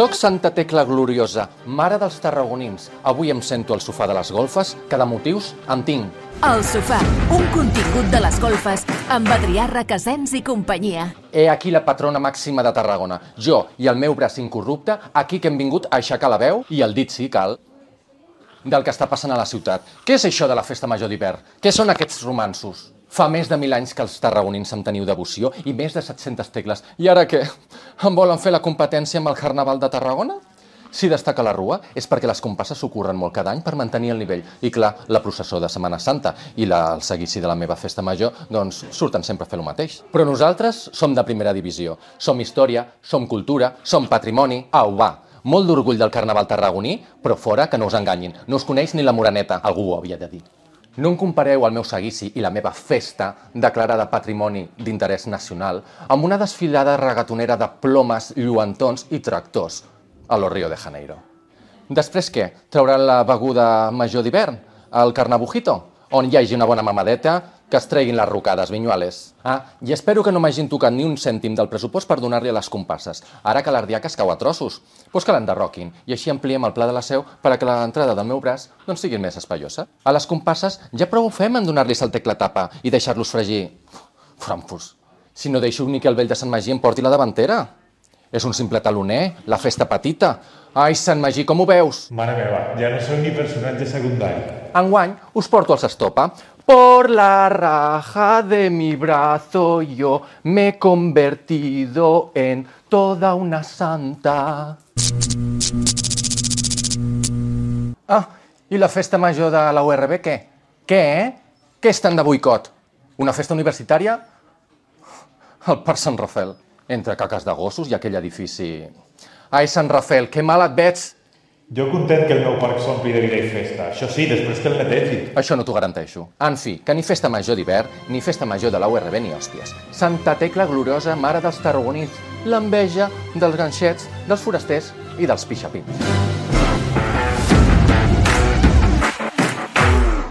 Soc Santa Tecla Gloriosa, mare dels tarragonins. Avui em sento al sofà de les golfes, que de motius en tinc. El sofà, un contingut de les golfes amb Adrià Requesens i companyia. He aquí la patrona màxima de Tarragona. Jo i el meu braç incorrupte, aquí que hem vingut a aixecar la veu i el dit, sí, cal, del que està passant a la ciutat. Què és això de la festa major d'hivern? Què són aquests romansos? Fa més de mil anys que els tarragonins em teniu devoció i més de 700 tecles. I ara què? Em volen fer la competència amb el Carnaval de Tarragona? Si destaca la rua és perquè les compasses s'ocorren molt cada any per mantenir el nivell. I clar, la processó de Setmana Santa i la, el seguici de la meva festa major, doncs surten sempre a fer el mateix. Però nosaltres som de primera divisió. Som història, som cultura, som patrimoni. Au, va, molt d'orgull del carnaval tarragoní, però fora que no us enganyin. No us coneix ni la moraneta, algú ho havia de dir. No em compareu el meu seguici i la meva festa, declarada patrimoni d'interès nacional, amb una desfilada regatonera de plomes, lluantons i tractors a lo Rio de Janeiro. Després què? Trauran la beguda major d'hivern, el carnabujito, on hi hagi una bona mamadeta, que es treguin les rocades, vinyuales. Ah, i espero que no m'hagin tocat ni un cèntim del pressupost per donar-li a les compasses, ara que l'ardiaca es cau a trossos. Pues que l'enderroquin, i així ampliem el pla de la seu per a que l'entrada del meu braç doncs, sigui més espaiosa. A les compasses ja prou ho fem en donar-los el tecla tapa i deixar-los fregir. Frampus, si no deixo ni que el vell de Sant Magí em porti la davantera. És un simple taloner, la festa petita. Ai, Sant Magí, com ho veus? Mare meva, ja no són ni personatge secundari. Enguany us porto els estopa. Por la raja de mi brazo yo me he convertido en toda una santa. Ah, i la festa major de la URB, què? Què, eh? Què estan de boicot? Una festa universitària? El Parc Sant Rafel. Entre caques de gossos i aquell edifici... Ai, Sant Rafel, que mal et veig! Jo content que el meu parc s'ompli de vida i festa. Això sí, després que el netegi. Això no t'ho garanteixo. En fi, que ni festa major d'hivern, ni festa major de la URB ni hòsties. Santa Tecla gloriosa, mare dels tarragonins, l'enveja dels ganxets, dels forasters i dels pixapins.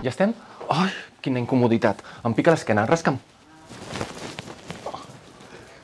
Ja estem? Ai, quina incomoditat. Em pica l'esquena, rasca'm.